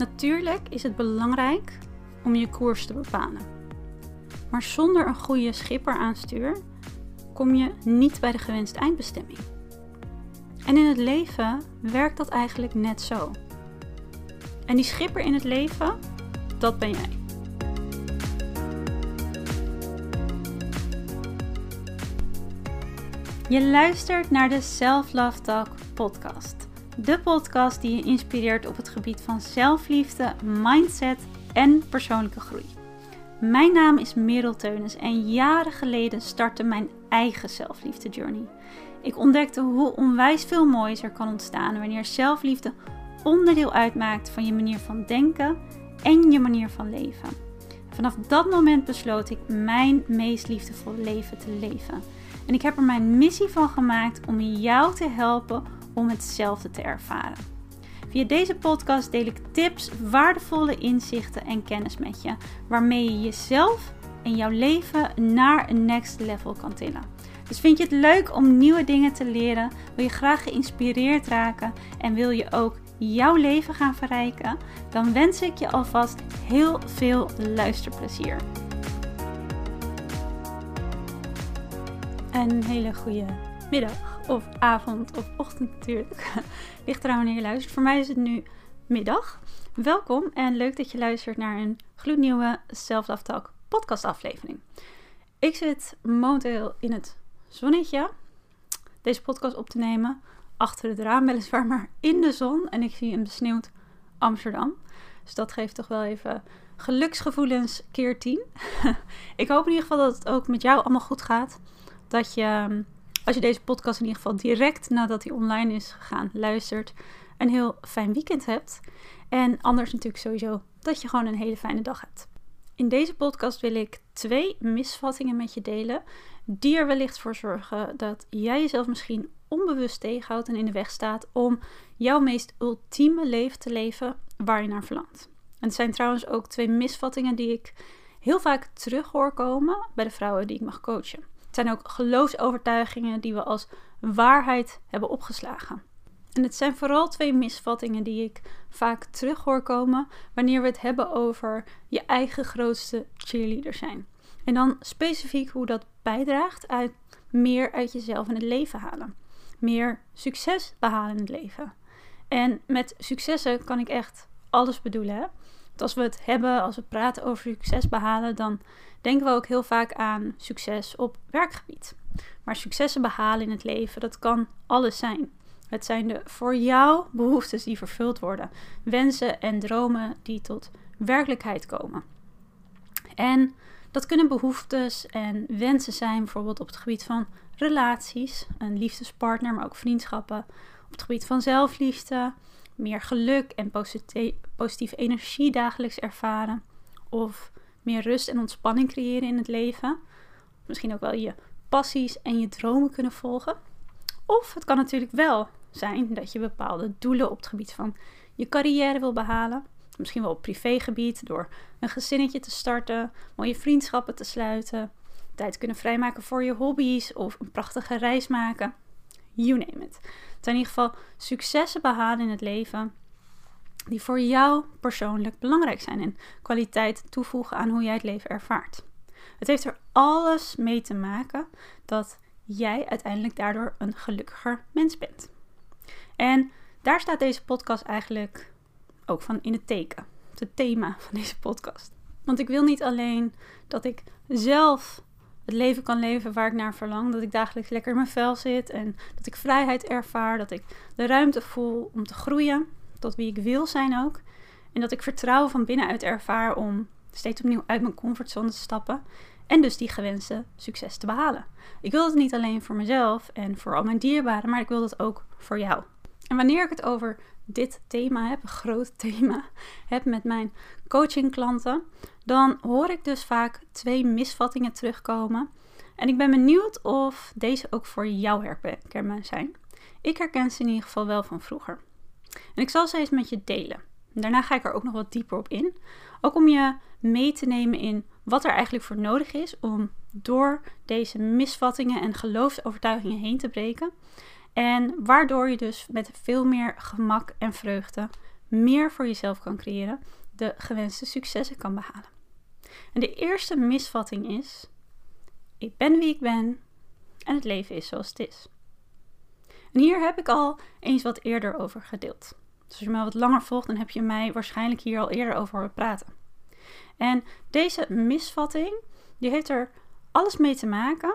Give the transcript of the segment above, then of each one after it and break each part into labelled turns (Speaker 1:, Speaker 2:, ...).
Speaker 1: Natuurlijk is het belangrijk om je koers te bepalen. Maar zonder een goede schipper aan stuur kom je niet bij de gewenste eindbestemming. En in het leven werkt dat eigenlijk net zo. En die schipper in het leven, dat ben jij. Je luistert naar de Self Love Talk podcast. De podcast die je inspireert op het gebied van zelfliefde, mindset en persoonlijke groei. Mijn naam is Merel Teunis en jaren geleden startte mijn eigen zelfliefde journey. Ik ontdekte hoe onwijs veel moois er kan ontstaan wanneer zelfliefde onderdeel uitmaakt van je manier van denken en je manier van leven. Vanaf dat moment besloot ik mijn meest liefdevolle leven te leven. En ik heb er mijn missie van gemaakt om jou te helpen om hetzelfde te ervaren. Via deze podcast deel ik tips, waardevolle inzichten en kennis met je, waarmee je jezelf en jouw leven naar een next level kan tillen. Dus vind je het leuk om nieuwe dingen te leren? Wil je graag geïnspireerd raken en wil je ook jouw leven gaan verrijken? Dan wens ik je alvast heel veel luisterplezier. Een hele goede middag of avond of ochtend natuurlijk. Ligt eraan wanneer je luistert. Voor mij is het nu middag. Welkom en leuk dat je luistert naar een gloednieuwe Self Talk podcast aflevering. Ik zit momenteel in het zonnetje deze podcast op te nemen. Achter het raam weliswaar, maar in de zon. En ik zie een besneeuwd Amsterdam. Dus dat geeft toch wel even geluksgevoelens keer 10. ik hoop in ieder geval dat het ook met jou allemaal goed gaat. Dat je, als je deze podcast in ieder geval direct nadat hij online is gegaan luistert, een heel fijn weekend hebt. En anders natuurlijk sowieso dat je gewoon een hele fijne dag hebt. In deze podcast wil ik twee misvattingen met je delen die er wellicht voor zorgen dat jij jezelf misschien onbewust tegenhoudt en in de weg staat om jouw meest ultieme leven te leven waar je naar verlangt. En het zijn trouwens ook twee misvattingen die ik heel vaak terug hoor komen bij de vrouwen die ik mag coachen. Het zijn ook geloofsovertuigingen die we als waarheid hebben opgeslagen. En het zijn vooral twee misvattingen die ik vaak terug hoor komen wanneer we het hebben over je eigen grootste cheerleader zijn. En dan specifiek hoe dat bijdraagt uit meer uit jezelf in het leven halen. Meer succes behalen in het leven. En met successen kan ik echt alles bedoelen. Hè? Als we het hebben, als we praten over succes behalen, dan denken we ook heel vaak aan succes op werkgebied. Maar successen behalen in het leven, dat kan alles zijn. Het zijn de voor jou behoeftes die vervuld worden, wensen en dromen die tot werkelijkheid komen. En dat kunnen behoeftes en wensen zijn, bijvoorbeeld op het gebied van relaties, een liefdespartner, maar ook vriendschappen, op het gebied van zelfliefde, meer geluk en positieve energie dagelijks ervaren, of meer rust en ontspanning creëren in het leven. Misschien ook wel je passies en je dromen kunnen volgen. Of het kan natuurlijk wel zijn dat je bepaalde doelen op het gebied van je carrière wil behalen. Misschien wel op privégebied, door een gezinnetje te starten, mooie vriendschappen te sluiten, tijd kunnen vrijmaken voor je hobby's of een prachtige reis maken. You name it. Het zijn in ieder geval successen behalen in het leven die voor jou persoonlijk belangrijk zijn en kwaliteit toevoegen aan hoe jij het leven ervaart. Het heeft er alles mee te maken dat jij uiteindelijk daardoor een gelukkiger mens bent. En daar staat deze podcast eigenlijk ook van in het teken. Het thema van deze podcast. Want ik wil niet alleen dat ik zelf het leven kan leven waar ik naar verlang. Dat ik dagelijks lekker in mijn vel zit en dat ik vrijheid ervaar. Dat ik de ruimte voel om te groeien tot wie ik wil zijn ook. En dat ik vertrouwen van binnenuit ervaar om steeds opnieuw uit mijn comfortzone te stappen. En dus die gewenste succes te behalen. Ik wil het niet alleen voor mezelf en voor al mijn dierbaren, maar ik wil dat ook voor jou. En wanneer ik het over dit thema heb, een groot thema, heb met mijn coachingklanten, dan hoor ik dus vaak twee misvattingen terugkomen. En ik ben benieuwd of deze ook voor jou herkenbaar zijn. Ik herken ze in ieder geval wel van vroeger. En ik zal ze eens met je delen. Daarna ga ik er ook nog wat dieper op in. Ook om je mee te nemen in wat er eigenlijk voor nodig is om door deze misvattingen en geloofsovertuigingen heen te breken. En waardoor je dus met veel meer gemak en vreugde meer voor jezelf kan creëren, de gewenste successen kan behalen. En de eerste misvatting is: ik ben wie ik ben en het leven is zoals het is. En hier heb ik al eens wat eerder over gedeeld. Dus als je mij wat langer volgt, dan heb je mij waarschijnlijk hier al eerder over horen praten. En deze misvatting, die heeft er alles mee te maken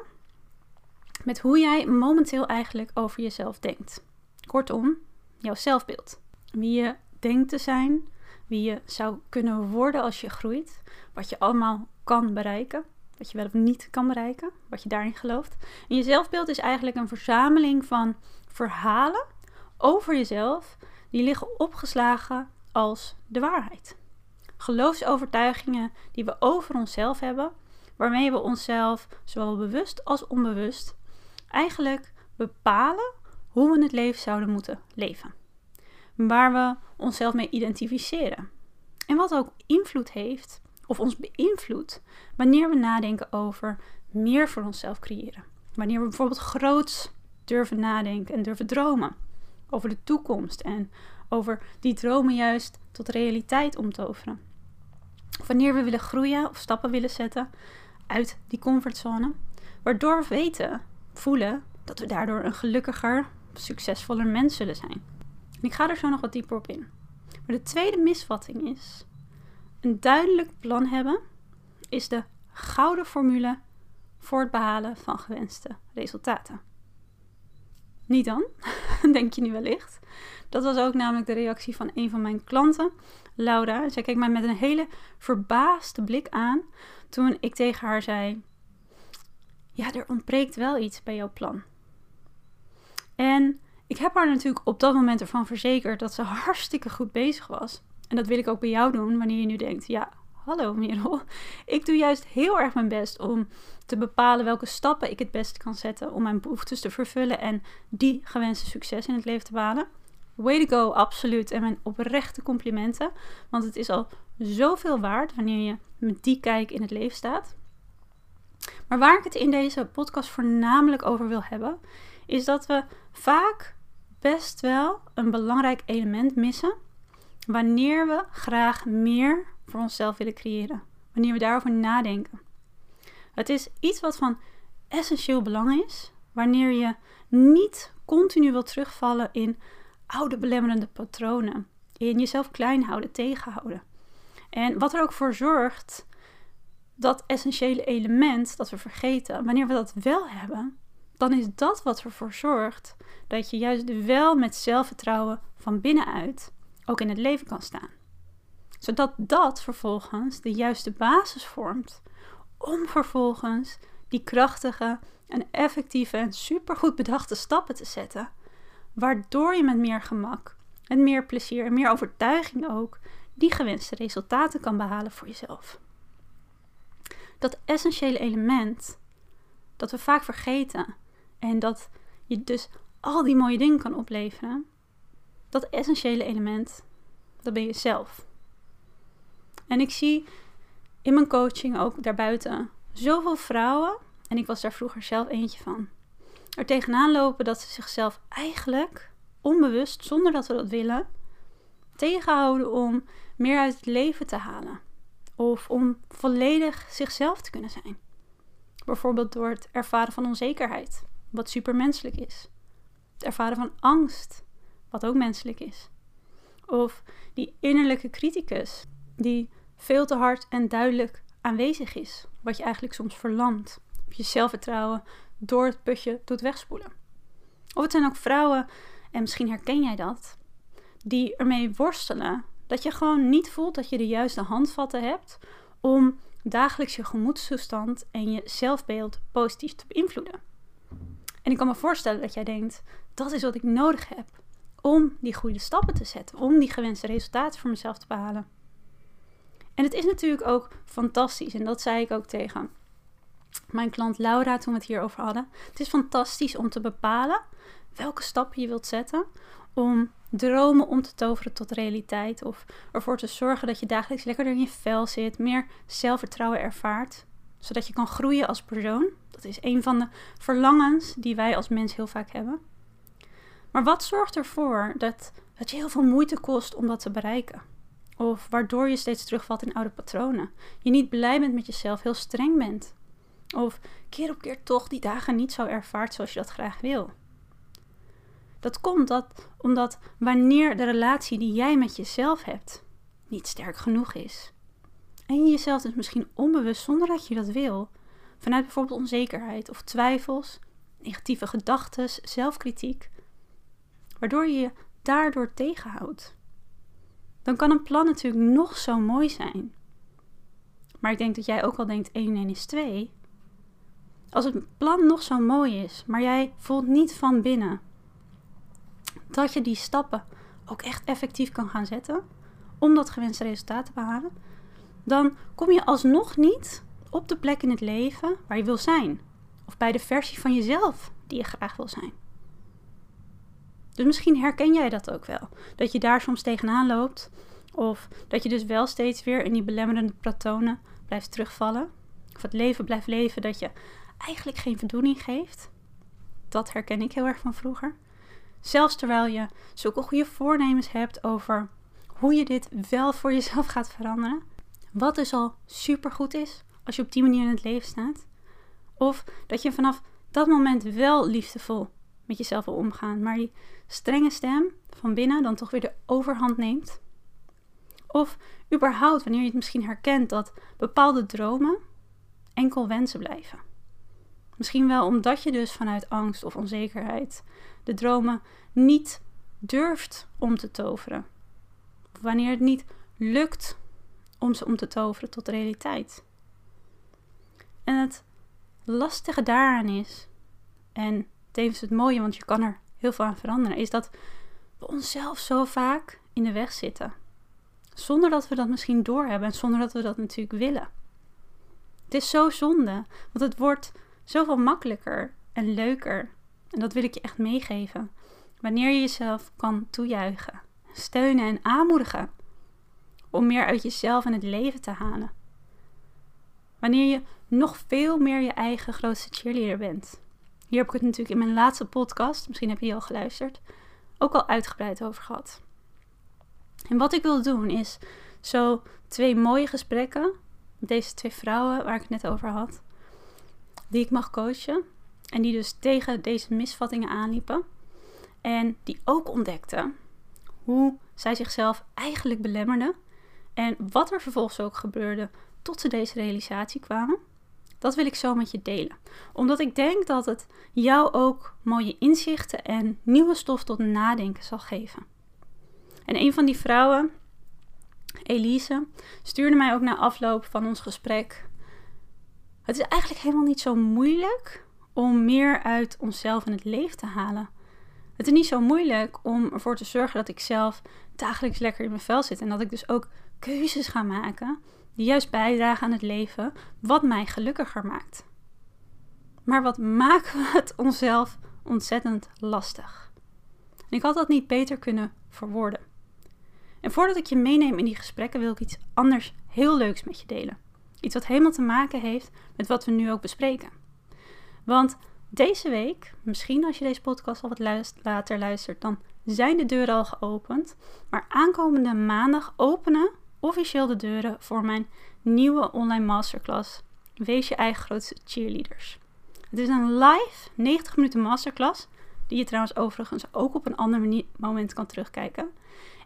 Speaker 1: met hoe jij momenteel eigenlijk over jezelf denkt. Kortom, jouw zelfbeeld. Wie je denkt te zijn, wie je zou kunnen worden als je groeit, wat je allemaal kan bereiken, wat je wel of niet kan bereiken, wat je daarin gelooft. En je zelfbeeld is eigenlijk een verzameling van verhalen over jezelf die liggen opgeslagen als de waarheid. Geloofsovertuigingen die we over onszelf hebben, waarmee we onszelf, zowel bewust als onbewust, eigenlijk bepalen hoe we het leven zouden moeten leven. Waar we onszelf mee identificeren. En wat ook invloed heeft, of ons beïnvloedt, wanneer we nadenken over meer voor onszelf creëren. Wanneer we bijvoorbeeld groots durven nadenken en durven dromen over de toekomst en over die dromen juist tot realiteit omtoveren. wanneer we willen groeien of stappen willen zetten uit die comfortzone, waardoor we weten, voelen dat we daardoor een gelukkiger, succesvoller mens zullen zijn. En ik ga er zo nog wat dieper op in. Maar de tweede misvatting is: een duidelijk plan hebben is de gouden formule voor het behalen van gewenste resultaten. Niet dan, denk je nu wellicht. Dat was ook namelijk de reactie van een van mijn klanten, Laura. Zij keek mij met een hele verbaasde blik aan toen ik tegen haar zei: Ja, er ontbreekt wel iets bij jouw plan. En ik heb haar natuurlijk op dat moment ervan verzekerd dat ze hartstikke goed bezig was. En dat wil ik ook bij jou doen wanneer je nu denkt: Ja, hallo Merel. Ik doe juist heel erg mijn best om te bepalen welke stappen ik het beste kan zetten om mijn behoeftes te vervullen en die gewenste succes in het leven te behalen. Way to go, absoluut. En mijn oprechte complimenten. Want het is al zoveel waard wanneer je met die kijk in het leven staat. Maar waar ik het in deze podcast voornamelijk over wil hebben, is dat we vaak best wel een belangrijk element missen wanneer we graag meer voor onszelf willen creëren. Wanneer we daarover nadenken. Het is iets wat van essentieel belang is wanneer je niet continu wilt terugvallen in oude belemmerende patronen. In jezelf klein houden, tegenhouden. En wat er ook voor zorgt dat essentiële element dat we vergeten, wanneer we dat wel hebben, dan is dat wat ervoor zorgt dat je juist wel met zelfvertrouwen van binnenuit ook in het leven kan staan. Zodat dat vervolgens de juiste basis vormt om vervolgens die krachtige en effectieve en supergoed bedachte stappen te zetten, waardoor je met meer gemak en meer plezier en meer overtuiging ook die gewenste resultaten kan behalen voor jezelf. Dat essentiële element dat we vaak vergeten en dat je dus al die mooie dingen kan opleveren, dat essentiële element, dat ben je zelf. En ik zie in mijn coaching ook daarbuiten zoveel vrouwen, en ik was daar vroeger zelf eentje van, er tegenaan lopen dat ze zichzelf eigenlijk onbewust, zonder dat we dat willen, tegenhouden om meer uit het leven te halen. Of om volledig zichzelf te kunnen zijn. Bijvoorbeeld door het ervaren van onzekerheid, wat supermenselijk is. Het ervaren van angst, wat ook menselijk is. Of die innerlijke criticus, die veel te hard en duidelijk aanwezig is, wat je eigenlijk soms verlamt. Of je zelfvertrouwen door het putje doet wegspoelen. Of het zijn ook vrouwen, en misschien herken jij dat, die ermee worstelen dat je gewoon niet voelt dat je de juiste handvatten hebt om dagelijks je gemoedstoestand en je zelfbeeld positief te beïnvloeden. En ik kan me voorstellen dat jij denkt: dat is wat ik nodig heb om die goede stappen te zetten, om die gewenste resultaten voor mezelf te behalen. En het is natuurlijk ook fantastisch, en dat zei ik ook tegen mijn klant Laura toen we het hierover hadden. Het is fantastisch om te bepalen welke stappen je wilt zetten om dromen om te toveren tot realiteit. Of ervoor te zorgen dat je dagelijks lekkerder in je vel zit, meer zelfvertrouwen ervaart, zodat je kan groeien als persoon. Dat is een van de verlangens die wij als mens heel vaak hebben. Maar wat zorgt ervoor dat dat je heel veel moeite kost om dat te bereiken. Of waardoor je steeds terugvalt in oude patronen. Je niet blij bent met jezelf, heel streng bent. Of keer op keer toch die dagen niet zo ervaart zoals je dat graag wil. Dat komt dat, omdat wanneer de relatie die jij met jezelf hebt niet sterk genoeg is. En je jezelf dus misschien onbewust, zonder dat je dat wil, vanuit bijvoorbeeld onzekerheid of twijfels, negatieve gedachten, zelfkritiek, waardoor je je daardoor tegenhoudt. Dan kan een plan natuurlijk nog zo mooi zijn. Maar ik denk dat jij ook al denkt 1 en 1 is 2. Als het plan nog zo mooi is, maar jij voelt niet van binnen dat je die stappen ook echt effectief kan gaan zetten om dat gewenste resultaat te behalen, dan kom je alsnog niet op de plek in het leven waar je wil zijn. Of bij de versie van jezelf die je graag wil zijn. Dus misschien herken jij dat ook wel. Dat je daar soms tegenaan loopt. Of dat je dus wel steeds weer in die belemmerende patronen blijft terugvallen. Of het leven blijft leven dat je eigenlijk geen voldoening geeft. Dat herken ik heel erg van vroeger. Zelfs terwijl je zulke goede voornemens hebt over hoe je dit wel voor jezelf gaat veranderen. Wat dus al supergoed is als je op die manier in het leven staat. Of dat je vanaf dat moment wel liefdevol met jezelf wil omgaan, maar die strenge stem van binnen dan toch weer de overhand neemt. Of überhaupt wanneer je het misschien herkent dat bepaalde dromen enkel wensen blijven. Misschien wel omdat je dus vanuit angst of onzekerheid de dromen niet durft om te toveren. Wanneer het niet lukt om ze om te toveren tot realiteit. En het lastige daaraan is, en tevens het mooie, want je kan er heel veel aan veranderen, is dat we onszelf zo vaak in de weg zitten. Zonder dat we dat misschien doorhebben en zonder dat we dat natuurlijk willen. Het is zo zonde, want het wordt zoveel makkelijker en leuker. En dat wil ik je echt meegeven. Wanneer je jezelf kan toejuichen, steunen en aanmoedigen om meer uit jezelf en het leven te halen. Wanneer je nog veel meer je eigen grootste cheerleader bent. Hier heb ik het natuurlijk in mijn laatste podcast, misschien heb je al geluisterd, ook al uitgebreid over gehad. En wat ik wil doen is zo twee mooie gesprekken met deze twee vrouwen waar ik het net over had, die ik mag coachen en die dus tegen deze misvattingen aanliepen en die ook ontdekten hoe zij zichzelf eigenlijk belemmerden en wat er vervolgens ook gebeurde tot ze deze realisatie kwamen. Dat wil ik zo met je delen. Omdat ik denk dat het jou ook mooie inzichten en nieuwe stof tot nadenken zal geven. En een van die vrouwen, Elise, stuurde mij ook na afloop van ons gesprek. Het is eigenlijk helemaal niet zo moeilijk om meer uit onszelf en het leven te halen. Het is niet zo moeilijk om ervoor te zorgen dat ik zelf dagelijks lekker in mijn vel zit. En dat ik dus ook keuzes ga maken die juist bijdragen aan het leven wat mij gelukkiger maakt. Maar wat maken we het onszelf ontzettend lastig? En ik had dat niet beter kunnen verwoorden. En voordat ik je meeneem in die gesprekken, wil ik iets anders heel leuks met je delen. Iets wat helemaal te maken heeft met wat we nu ook bespreken. Want deze week, misschien als je deze podcast al wat later luistert, dan zijn de deuren al geopend. Maar aankomende maandag openen officieel de deuren voor mijn nieuwe online masterclass. Wees je eigen grootste cheerleaders. Het is een live 90 minuten masterclass, die je trouwens overigens ook op een ander moment kan terugkijken.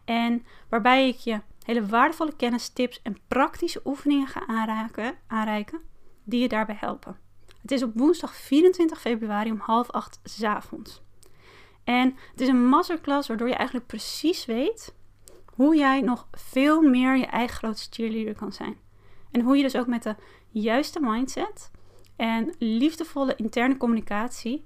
Speaker 1: En waarbij ik je hele waardevolle kennis, tips en praktische oefeningen ga aanraken, aanreiken die je daarbij helpen. Het is op woensdag 24 februari om half acht s avonds. En het is een masterclass waardoor je eigenlijk precies weet hoe jij nog veel meer je eigen grootste cheerleader kan zijn. En hoe je dus ook met de juiste mindset en liefdevolle interne communicatie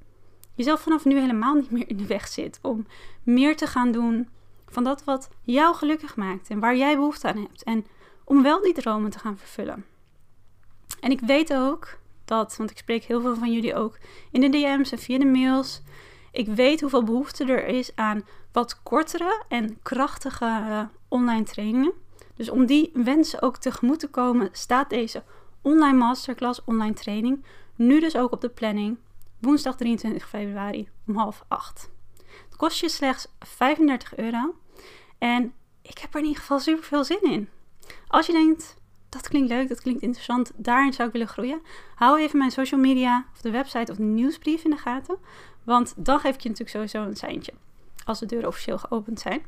Speaker 1: jezelf vanaf nu helemaal niet meer in de weg zit om meer te gaan doen van dat wat jou gelukkig maakt en waar jij behoefte aan hebt. En om wel die dromen te gaan vervullen. En ik weet ook dat, want ik spreek heel veel van jullie ook in de DM's en via de mails. Ik weet hoeveel behoefte er is aan wat kortere en krachtige uh, online trainingen. Dus om die wensen ook tegemoet te komen, staat deze online masterclass, online training, nu dus ook op de planning. Woensdag 23 februari om half acht. Het kost je slechts 35 euro. En ik heb er in ieder geval super veel zin in. Als je denkt, dat klinkt leuk, dat klinkt interessant, daarin zou ik willen groeien. Hou even mijn social media of de website of de nieuwsbrief in de gaten. Want dan geef ik je natuurlijk sowieso een seintje. Als de deuren officieel geopend zijn.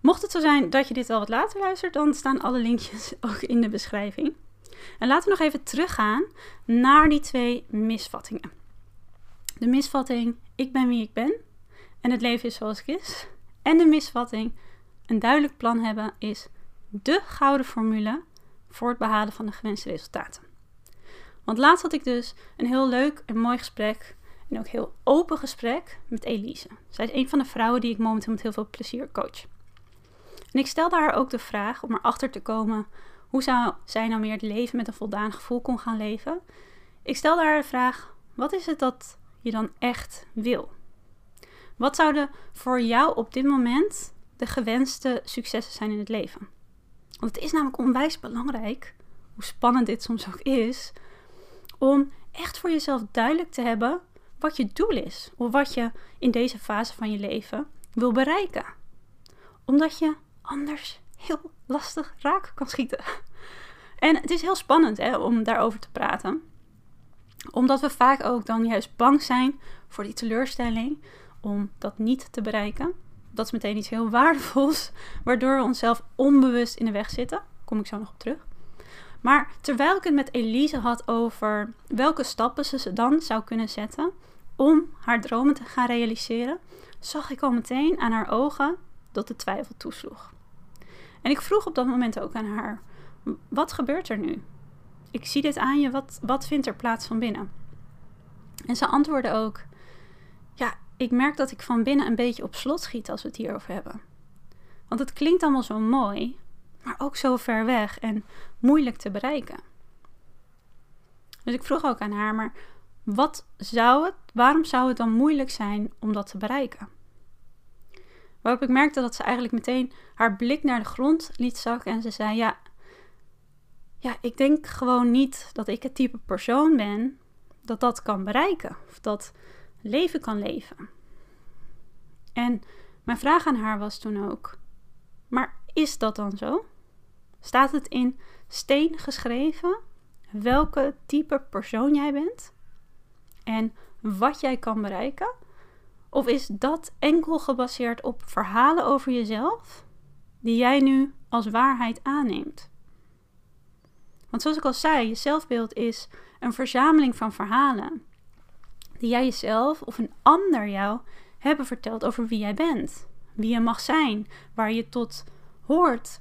Speaker 1: Mocht het zo zijn dat je dit al wat later luistert, dan staan alle linkjes ook in de beschrijving. En laten we nog even teruggaan naar die twee misvattingen. De misvatting, ik ben wie ik ben en het leven is zoals het is. En de misvatting, een duidelijk plan hebben is de gouden formule voor het behalen van de gewenste resultaten. Want laatst had ik dus een heel leuk en mooi gesprek ook heel open gesprek met Elise. Zij is een van de vrouwen die ik momenteel met heel veel plezier coach. En ik stelde haar ook de vraag om erachter te komen hoe zou zij nou meer het leven met een voldaan gevoel kon gaan leven. Ik stelde haar de vraag: wat is het dat je dan echt wil? Wat zouden voor jou op dit moment de gewenste successen zijn in het leven? Want het is namelijk onwijs belangrijk, hoe spannend dit soms ook is, om echt voor jezelf duidelijk te hebben wat je doel is. Of wat je in deze fase van je leven wil bereiken. Omdat je anders heel lastig raak kan schieten. En het is heel spannend hè, om daarover te praten. Omdat we vaak ook dan juist bang zijn voor die teleurstelling om dat niet te bereiken. Dat is meteen iets heel waardevols, waardoor we onszelf onbewust in de weg zitten. Kom ik zo nog op terug. Maar terwijl ik het met Elise had over welke stappen ze dan zou kunnen zetten om haar dromen te gaan realiseren, zag ik al meteen aan haar ogen dat de twijfel toesloeg. En ik vroeg op dat moment ook aan haar: wat gebeurt er nu? Ik zie dit aan je, wat, wat vindt er plaats van binnen? En ze antwoordde ook: Ja, ik merk dat ik van binnen een beetje op slot schiet als we het hierover hebben. Want het klinkt allemaal zo mooi, maar ook zo ver weg en moeilijk te bereiken. Dus ik vroeg ook aan haar, maar wat zou het, waarom zou het dan moeilijk zijn om dat te bereiken? Waarop ik merkte dat ze eigenlijk meteen haar blik naar de grond liet zakken en ze zei: Ja, ja, ik denk gewoon niet dat ik het type persoon ben dat dat kan bereiken of dat leven kan leven. En mijn vraag aan haar was toen ook: Maar is dat dan zo? Staat het in steen geschreven welke type persoon jij bent en wat jij kan bereiken? Of is dat enkel gebaseerd op verhalen over jezelf die jij nu als waarheid aanneemt? Want zoals ik al zei, je zelfbeeld is een verzameling van verhalen die jij jezelf of een ander jou hebben verteld over wie jij bent, wie je mag zijn, waar je tot hoort,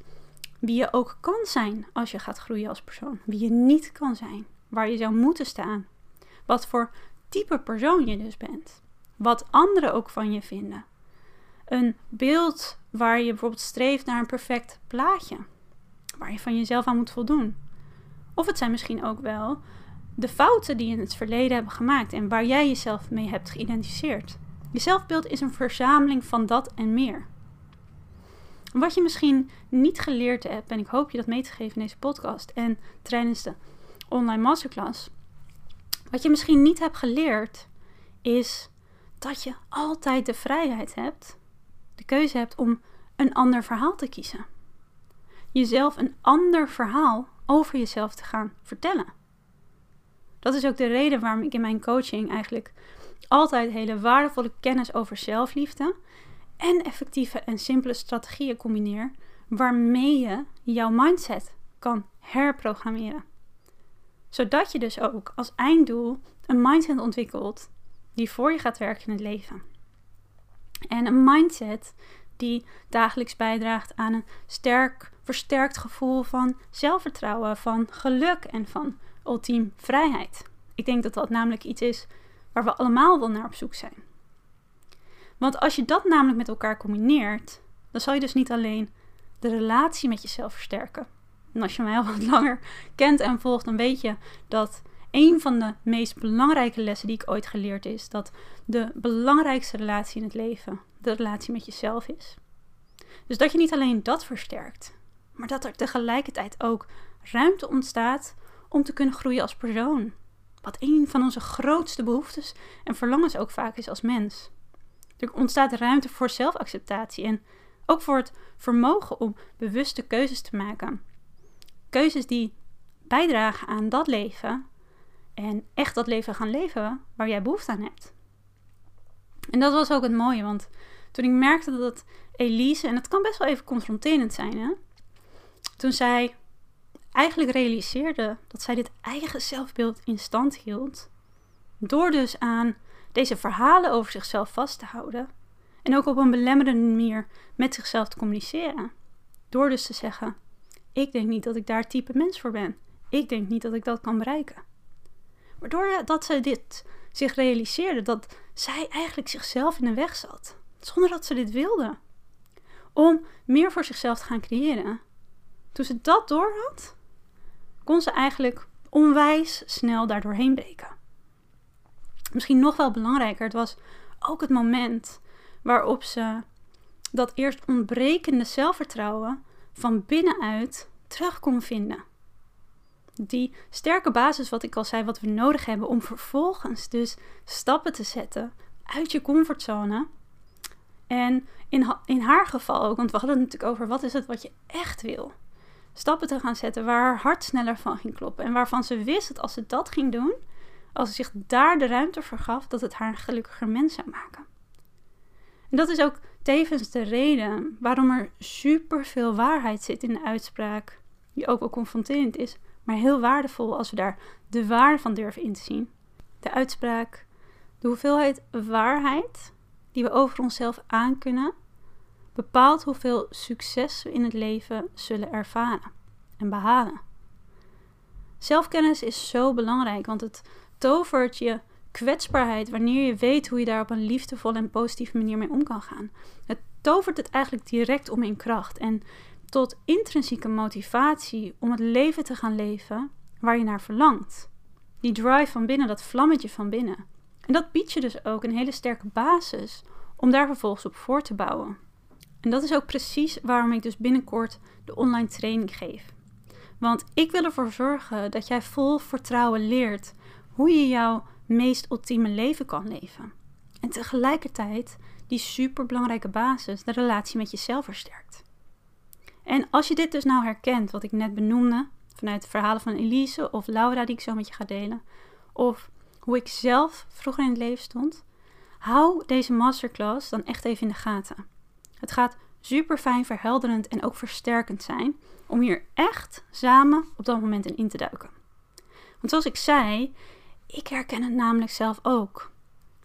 Speaker 1: wie je ook kan zijn als je gaat groeien als persoon, wie je niet kan zijn, waar je zou moeten staan, wat voor type persoon je dus bent, wat anderen ook van je vinden. Een beeld waar je bijvoorbeeld streeft naar een perfect plaatje, waar je van jezelf aan moet voldoen. Of het zijn misschien ook wel de fouten die je in het verleden hebt gemaakt en waar jij jezelf mee hebt geïdentificeerd. Je zelfbeeld is een verzameling van dat en meer. Wat je misschien niet geleerd hebt, en ik hoop je dat mee te geven in deze podcast en tijdens de online masterclass. Wat je misschien niet hebt geleerd, is dat je altijd de vrijheid hebt, de keuze hebt om een ander verhaal te kiezen. Jezelf een ander verhaal over jezelf te gaan vertellen. Dat is ook de reden waarom ik in mijn coaching eigenlijk altijd hele waardevolle kennis over zelfliefde en effectieve en simpele strategieën combineer waarmee je jouw mindset kan herprogrammeren. Zodat je dus ook als einddoel een mindset ontwikkelt die voor je gaat werken in het leven. En een mindset die dagelijks bijdraagt aan een sterk, versterkt gevoel van zelfvertrouwen, van geluk en van ultiem vrijheid. Ik denk dat dat namelijk iets is waar we allemaal wel naar op zoek zijn. Want als je dat namelijk met elkaar combineert, dan zal je dus niet alleen de relatie met jezelf versterken. En als je mij al wat langer kent en volgt, dan weet je dat een van de meest belangrijke lessen die ik ooit geleerd is dat de belangrijkste relatie in het leven de relatie met jezelf is. Dus dat je niet alleen dat versterkt, maar dat er tegelijkertijd ook ruimte ontstaat om te kunnen groeien als persoon. Wat een van onze grootste behoeftes en verlangens ook vaak is als mens. Er ontstaat ruimte voor zelfacceptatie en Ook voor het vermogen om bewuste keuzes te maken. Keuzes die bijdragen aan dat leven en echt dat leven gaan leven waar jij behoefte aan hebt. En dat was ook het mooie, want toen ik merkte dat Elise, en het kan best wel even confronterend zijn, hè? toen zij eigenlijk realiseerde dat zij dit eigen zelfbeeld in stand hield, door dus aan deze verhalen over zichzelf vast te houden en ook op een belemmerende manier met zichzelf te communiceren. Door dus te zeggen: Ik denk niet dat ik daar type mens voor ben. Ik denk niet dat ik dat kan bereiken. Waardoor dat ze dit zich realiseerde, dat zij eigenlijk zichzelf in de weg zat, zonder dat ze dit wilde. Om meer voor zichzelf te gaan creëren. Toen ze dat doorhad, kon ze eigenlijk onwijs snel daardoorheen breken. Misschien nog wel belangrijker, het was ook het moment waarop ze dat eerst ontbrekende zelfvertrouwen van binnenuit terug kon vinden. Die sterke basis, wat ik al zei, wat we nodig hebben om vervolgens dus stappen te zetten uit je comfortzone. En in, in haar geval ook, want we hadden het natuurlijk over wat is het wat je echt wil. Stappen te gaan zetten waar haar hart sneller van ging kloppen. En waarvan ze wist dat als ze dat ging doen, als ze zich daar de ruimte voor gaf, dat het haar een gelukkiger mens zou maken. En dat is ook tevens de reden waarom er superveel waarheid zit in de uitspraak, die ook wel confronterend is, maar heel waardevol als we daar de waarde van durven in te zien. De uitspraak: de hoeveelheid waarheid die we over onszelf aankunnen, bepaalt hoeveel succes we in het leven zullen ervaren en behalen. Zelfkennis is zo belangrijk, want het tovert je kwetsbaarheid wanneer je weet hoe je daar op een liefdevolle en positieve manier mee om kan gaan. Het tovert het eigenlijk direct om in kracht en tot intrinsieke motivatie om het leven te gaan leven waar je naar verlangt. Die drive van binnen, dat vlammetje van binnen. En dat biedt je dus ook een hele sterke basis om daar vervolgens op voor te bouwen. En dat is ook precies waarom ik dus binnenkort de online training geef. Want ik wil ervoor zorgen dat jij vol vertrouwen leert hoe je jouw meest ultieme leven kan leven. En tegelijkertijd die superbelangrijke basis, de relatie met jezelf versterkt. En als je dit dus nou herkent, wat ik net benoemde, vanuit de verhalen van Elise of Laura die ik zo met je ga delen, of hoe ik zelf vroeger in het leven stond, hou deze masterclass dan echt even in de gaten. Het gaat super fijn, verhelderend en ook versterkend zijn om hier echt samen op dat moment in in te duiken. Want zoals ik zei, ik herken het namelijk zelf ook.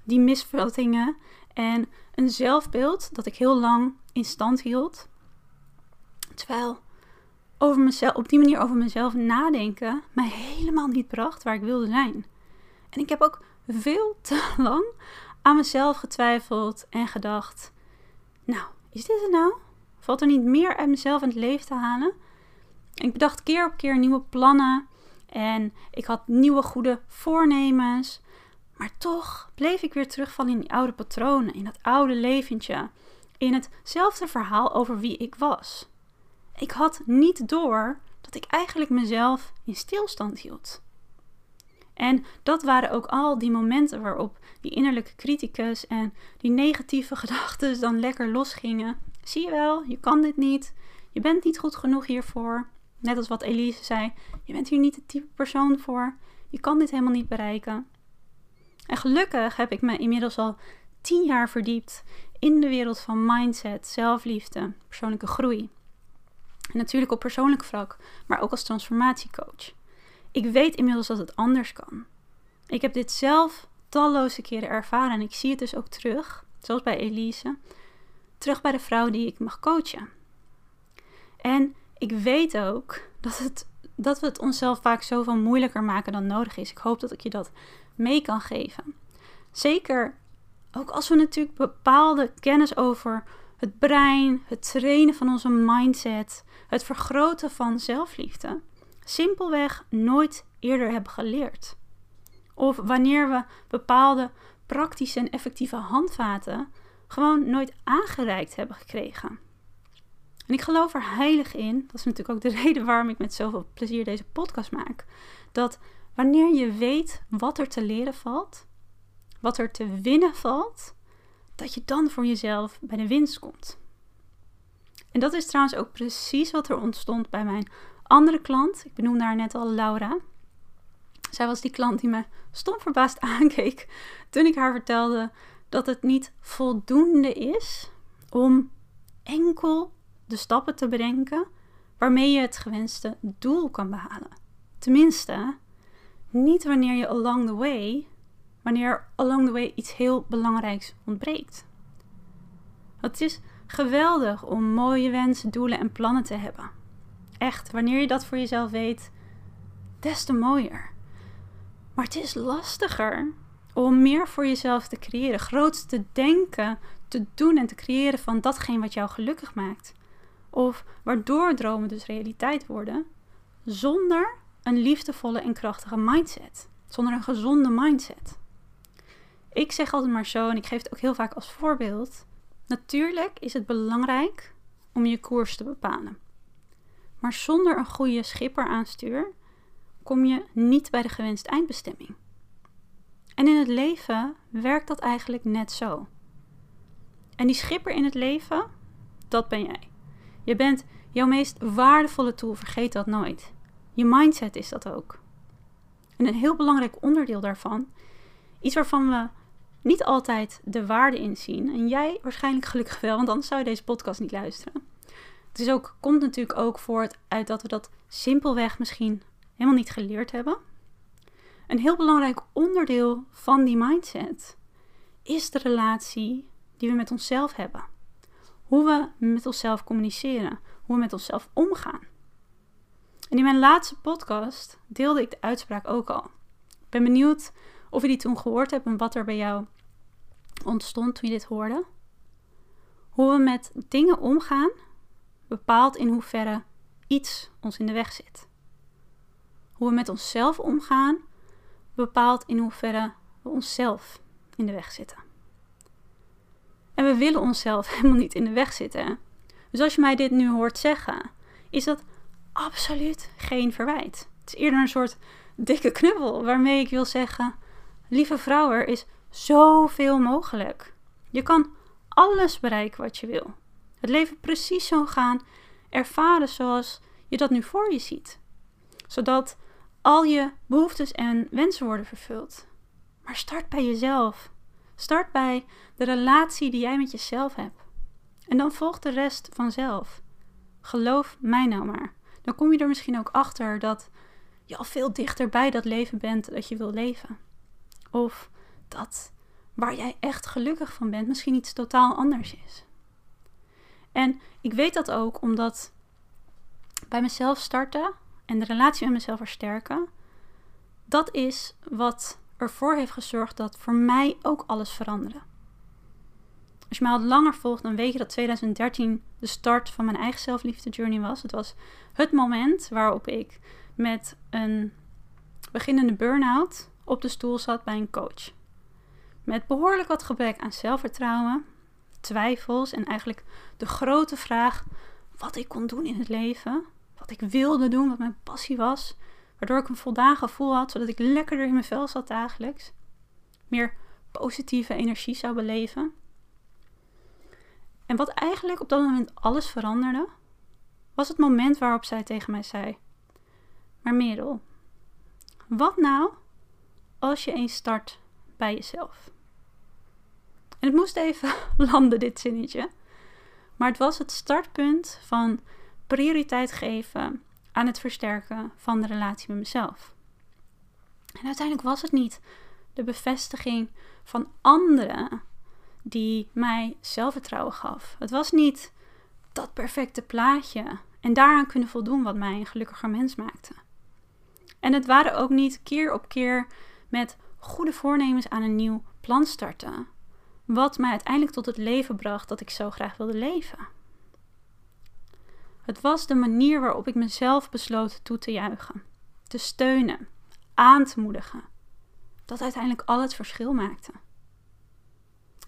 Speaker 1: Die misvattingen en een zelfbeeld dat ik heel lang in stand hield. Terwijl over mezelf, op die manier over mezelf nadenken mij helemaal niet bracht waar ik wilde zijn. En ik heb ook veel te lang aan mezelf getwijfeld en gedacht: Nou, is dit het nou? Valt er niet meer uit mezelf in het leven te halen? Ik bedacht keer op keer nieuwe plannen en ik had nieuwe goede voornemens. Maar toch bleef ik weer terugvallen in die oude patronen, in dat oude leventje, in hetzelfde verhaal over wie ik was. Ik had niet door dat ik eigenlijk mezelf in stilstand hield. En dat waren ook al die momenten waarop die innerlijke criticus en die negatieve gedachten dan lekker losgingen. Zie je wel, je kan dit niet. Je bent niet goed genoeg hiervoor. Net als wat Elise zei, je bent hier niet de type persoon voor. Je kan dit helemaal niet bereiken. En gelukkig heb ik me inmiddels al tien jaar verdiept in de wereld van mindset, zelfliefde, persoonlijke groei. En natuurlijk op persoonlijk vlak, maar ook als transformatiecoach. Ik weet inmiddels dat het anders kan. Ik heb dit zelf talloze keren ervaren en ik zie het dus ook terug, zoals bij Elise, terug bij de vrouw die ik mag coachen. En ik weet ook dat, het, dat we het onszelf vaak zoveel moeilijker maken dan nodig is. Ik hoop dat ik je dat mee kan geven. Zeker ook als we natuurlijk bepaalde kennis over het brein, het trainen van onze mindset, het vergroten van zelfliefde, simpelweg nooit eerder hebben geleerd. Of wanneer we bepaalde praktische en effectieve handvaten gewoon nooit aangereikt hebben gekregen. En ik geloof er heilig in, dat is natuurlijk ook de reden waarom ik met zoveel plezier deze podcast maak, dat wanneer je weet wat er te leren valt, wat er te winnen valt, dat je dan voor jezelf bij de winst komt. En dat is trouwens ook precies wat er ontstond bij mijn andere klant. Ik benoemde haar net al Laura. Zij was die klant die me stom verbaasd aankeek toen ik haar vertelde dat het niet voldoende is om enkel de stappen te bedenken waarmee je het gewenste doel kan behalen. Tenminste, niet wanneer je along the way, wanneer along the way iets heel belangrijks ontbreekt. Het is geweldig om mooie wensen, doelen en plannen te hebben. Echt, wanneer je dat voor jezelf weet, des te mooier. Maar het is lastiger om meer voor jezelf te creëren, groots te denken, te doen en te creëren van datgene wat jou gelukkig maakt. Of waardoor dromen dus realiteit worden, zonder een liefdevolle en krachtige mindset. Zonder een gezonde mindset. Ik zeg altijd maar zo, en ik geef het ook heel vaak als voorbeeld. Natuurlijk is het belangrijk om je koers te bepalen. Maar zonder een goede schipper aan stuur kom je niet bij de gewenste eindbestemming. En in het leven werkt dat eigenlijk net zo. En die schipper in het leven, dat ben jij. Je bent jouw meest waardevolle tool, vergeet dat nooit. Je mindset is dat ook. En een heel belangrijk onderdeel daarvan, iets waarvan we niet altijd de waarde inzien, en jij waarschijnlijk gelukkig wel, want anders zou je deze podcast niet luisteren. Het is ook, komt natuurlijk ook voort uit dat we dat simpelweg misschien helemaal niet geleerd hebben. Een heel belangrijk onderdeel van die mindset is de relatie die we met onszelf hebben. Hoe we met onszelf communiceren, hoe we met onszelf omgaan. En in mijn laatste podcast deelde ik de uitspraak ook al. Ik ben benieuwd of je die toen gehoord hebt en wat er bij jou ontstond toen je dit hoorde. Hoe we met dingen omgaan bepaalt in hoeverre iets ons in de weg zit. Hoe we met onszelf omgaan bepaalt in hoeverre we onszelf in de weg zitten. En we willen onszelf helemaal niet in de weg zitten. Dus als je mij dit nu hoort zeggen, is dat absoluut geen verwijt. Het is eerder een soort dikke knuffel waarmee ik wil zeggen: lieve vrouw, er is zoveel mogelijk. Je kan alles bereiken wat je wil. Het leven precies zo gaan, ervaren zoals je dat nu voor je ziet. Zodat al je behoeftes en wensen worden vervuld. Maar start bij jezelf. Start bij de relatie die jij met jezelf hebt. En dan volgt de rest vanzelf. Geloof mij nou maar. Dan kom je er misschien ook achter dat je al veel dichter bij dat leven bent dat je wil leven. Of dat waar jij echt gelukkig van bent misschien iets totaal anders is. En ik weet dat ook omdat bij mezelf starten en de relatie met mezelf versterken, dat is wat ervoor heeft gezorgd dat voor mij ook alles veranderde. Als je mij al langer volgt, dan weet je dat 2013 de start van mijn eigen zelfliefde journey was. Het was het moment waarop ik met een beginnende burn-out op de stoel zat bij een coach. Met behoorlijk wat gebrek aan zelfvertrouwen, twijfels en eigenlijk de grote vraag wat ik kon doen in het leven, wat ik wilde doen, wat mijn passie was, waardoor ik een voldaan gevoel had, zodat ik lekkerder in mijn vel zat dagelijks, meer positieve energie zou beleven. En wat eigenlijk op dat moment alles veranderde, was het moment waarop zij tegen mij zei: Maar Merel, wat nou als je eens start bij jezelf? En het moest even landen, dit zinnetje. Maar het was het startpunt van prioriteit geven aan het versterken van de relatie met mezelf. En uiteindelijk was het niet de bevestiging van anderen die mij zelfvertrouwen gaf. Het was niet dat perfecte plaatje en daaraan kunnen voldoen wat mij een gelukkiger mens maakte. En het waren ook niet keer op keer met goede voornemens aan een nieuw plan starten, wat mij uiteindelijk tot het leven bracht dat ik zo graag wilde leven. Het was de manier waarop ik mezelf besloot toe te juichen, te steunen, aan te moedigen, dat uiteindelijk al het verschil maakte.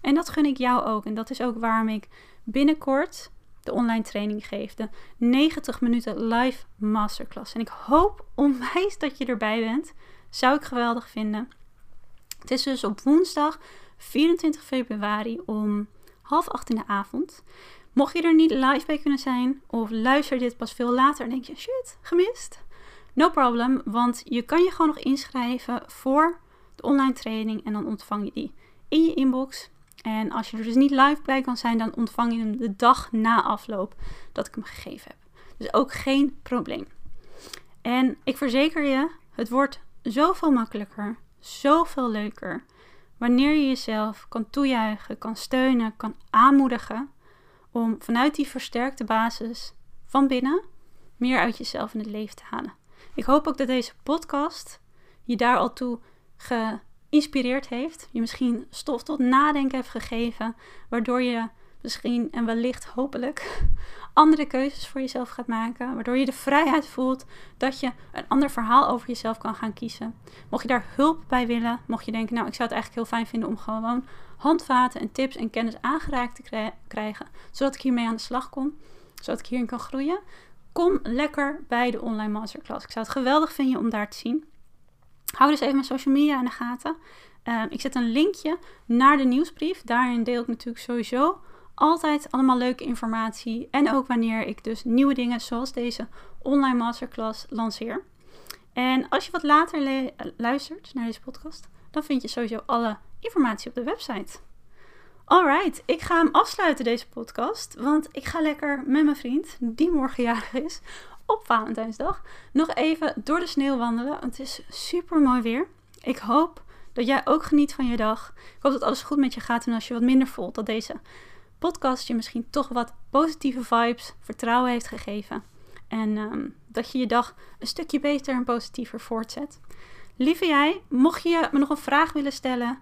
Speaker 1: En dat gun ik jou ook. En dat is ook waarom ik binnenkort de online training geef. De 90 minuten live masterclass. En ik hoop onwijs dat je erbij bent. Zou ik geweldig vinden. Het is dus op woensdag 24 februari om half acht in de avond. Mocht je er niet live bij kunnen zijn, of luister dit pas veel later en denk je, shit, gemist? No problem, want je kan je gewoon nog inschrijven voor de online training en dan ontvang je die in je inbox. En als je er dus niet live bij kan zijn, dan ontvang je hem de dag na afloop dat ik hem gegeven heb. Dus ook geen probleem. En ik verzeker je, het wordt zoveel makkelijker, zoveel leuker. Wanneer je jezelf kan toejuichen, kan steunen, kan aanmoedigen om vanuit die versterkte basis van binnen meer uit jezelf in het leven te halen. Ik hoop ook dat deze podcast je daar al toe geïnspireerd heeft. Je misschien stof tot nadenken heeft gegeven, waardoor je misschien en wellicht hopelijk andere keuzes voor jezelf gaat maken. Waardoor je de vrijheid voelt dat je een ander verhaal over jezelf kan gaan kiezen. Mocht je daar hulp bij willen, mocht je denken, nou ik zou het eigenlijk heel fijn vinden om gewoon handvaten en tips en kennis aangereikt te krijgen, zodat ik hiermee aan de slag kom, zodat ik hierin kan groeien. Kom lekker bij de online masterclass. Ik zou het geweldig vinden om daar te zien. Hou dus even mijn social media in de gaten. Ehm, ik zet een linkje naar de nieuwsbrief. Daarin deel ik natuurlijk sowieso altijd allemaal leuke informatie. En ook wanneer ik dus nieuwe dingen zoals deze online masterclass lanceer. En als je wat later luistert naar deze podcast, dan vind je sowieso alle informatie op de website. Alright, ik ga hem afsluiten deze podcast, want ik ga lekker met mijn vriend, die morgen jarig is, op Valentijnsdag, nog even door de sneeuw wandelen. Het is super mooi weer. Ik hoop dat jij ook geniet van je dag. Ik hoop dat alles goed met je gaat en als je wat minder voelt, dat deze podcast je misschien toch wat positieve vibes, vertrouwen heeft gegeven. En ehm, dat je je dag een stukje beter en positiever voortzet. Lieve jij, mocht je me nog een vraag willen stellen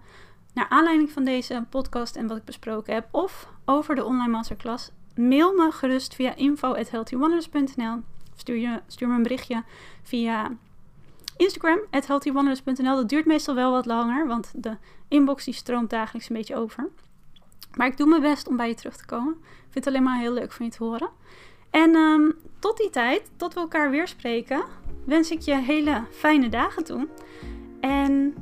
Speaker 1: naar aanleiding van deze podcast en wat ik besproken heb, of over de online masterclass, mail me gerust via info@healthywonders.nl stuur, je, stuur me een berichtje via Instagram, healthywonders.nl. Dat duurt meestal wel wat langer, want de inbox die stroomt dagelijks een beetje over. Maar ik doe mijn best om bij je terug te komen. Ik vind het alleen maar heel leuk van je te horen. En um, tot die tijd, tot we elkaar weer spreken, wens ik je hele fijne dagen toe. En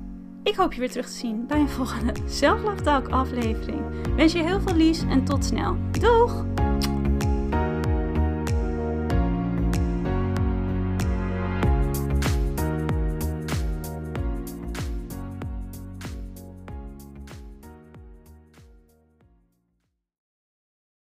Speaker 1: ik hoop je weer terug te zien bij een volgende Self Love Talk aflevering. Wens je heel veel lies en tot snel. Doeg!